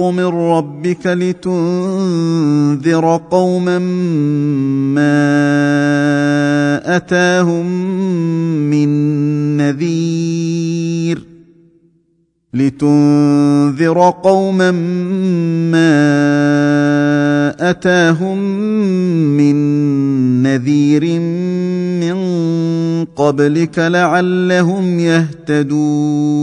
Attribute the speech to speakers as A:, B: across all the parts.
A: من ربك لتنذر قوما ما أتاهم من نذير لتنذر قوما ما أتاهم من نذير من قبلك لعلهم يهتدون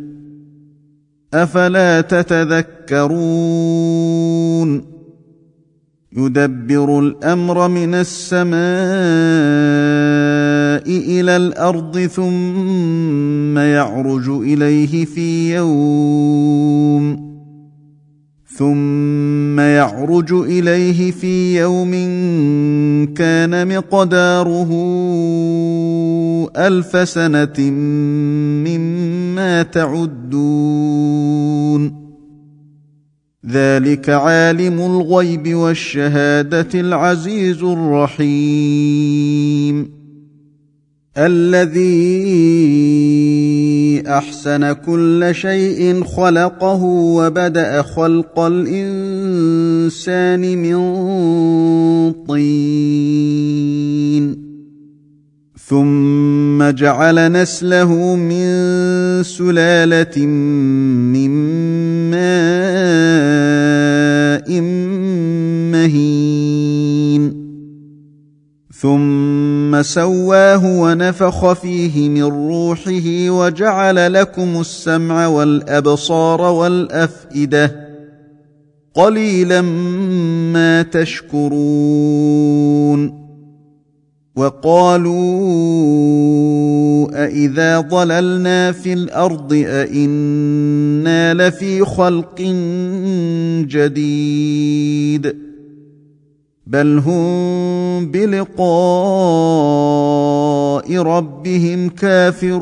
A: أفلا تتذكرون يدبر الأمر من السماء إلى الأرض ثم يعرج إليه في يوم ثم يعرج إليه في يوم كان مقداره ألف سنة مما تعدون. ذلك عالم الغيب والشهادة العزيز الرحيم. الذي أحسن كل شيء خلقه وبدأ خلق الإنسان من طين. ثم جعل نسله من سلالة من ماء مهين. ثم سواه ونفخ فيه من روحه وجعل لكم السمع والأبصار والأفئدة قليلا ما تشكرون. وقالوا أإذا ضللنا في الأرض أإنا لفي خلق جديد بل هم بلقاء ربهم كافرون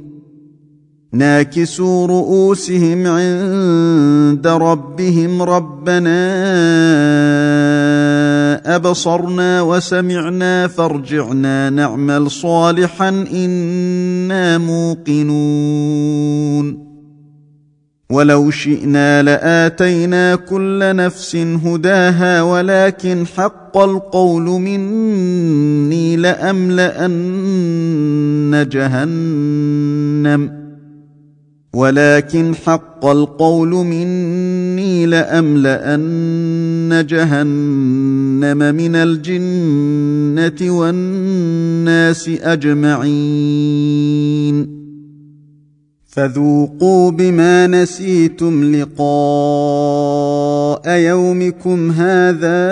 A: ناكسوا رؤوسهم عند ربهم ربنا أبصرنا وسمعنا فارجعنا نعمل صالحا إنا موقنون. ولو شئنا لآتينا كل نفس هداها ولكن حق القول مني لأملأن جهنم. ولكن حق القول مني لأملأن جهنم من الجنة والناس أجمعين. فذوقوا بما نسيتم لقاء يومكم هذا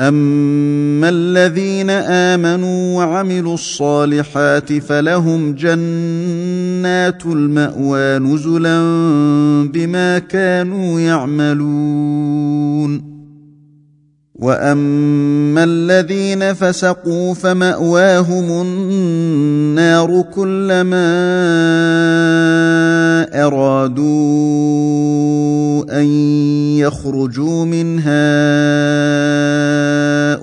A: اما الذين امنوا وعملوا الصالحات فلهم جنات الماوى نزلا بما كانوا يعملون واما الذين فسقوا فماواهم النار كلما ارادوا ان يخرجوا منها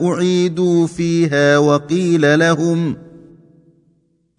A: اعيدوا فيها وقيل لهم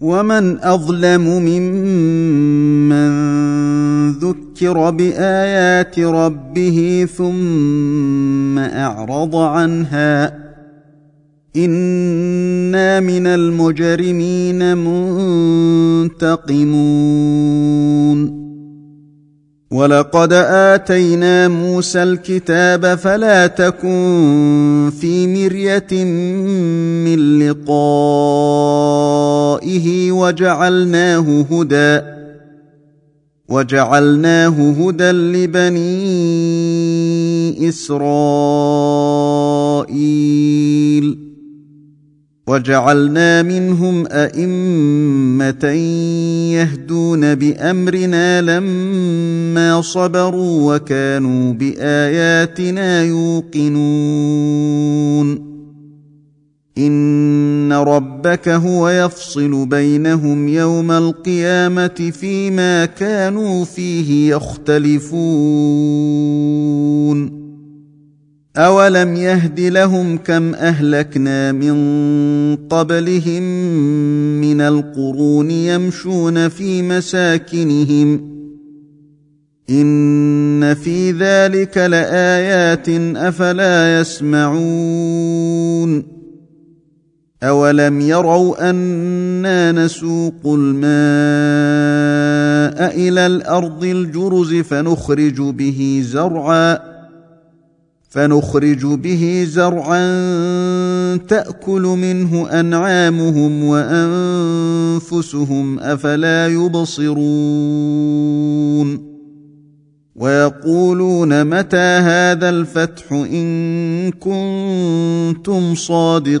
A: ومن اظلم ممن ذكر بايات ربه ثم اعرض عنها أنا من المجرمين منتقمون ولقد اتينا موسى الكتاب فلا تكن في مريه من لقائه وجعلناه هدى وجعلناه هدى لبني اسرائيل وجعلنا منهم أئمة يهدون بأمرنا لما صبروا وكانوا بآياتنا يوقنون. إن ربك هو يفصل بينهم يوم القيامة فيما كانوا فيه يختلفون. اولم يهد لهم كم اهلكنا من قبلهم من القرون يمشون في مساكنهم ان في ذلك لايات افلا يسمعون اولم يروا أنا نسوق الماء إلى الأرض الجرز فنخرج به زرعا فنخرج به زرعا تأكل منه أنعامهم وأنفسهم أفلا يبصرون. ويقولون متى هذا الفتح إن كنتم صادقين.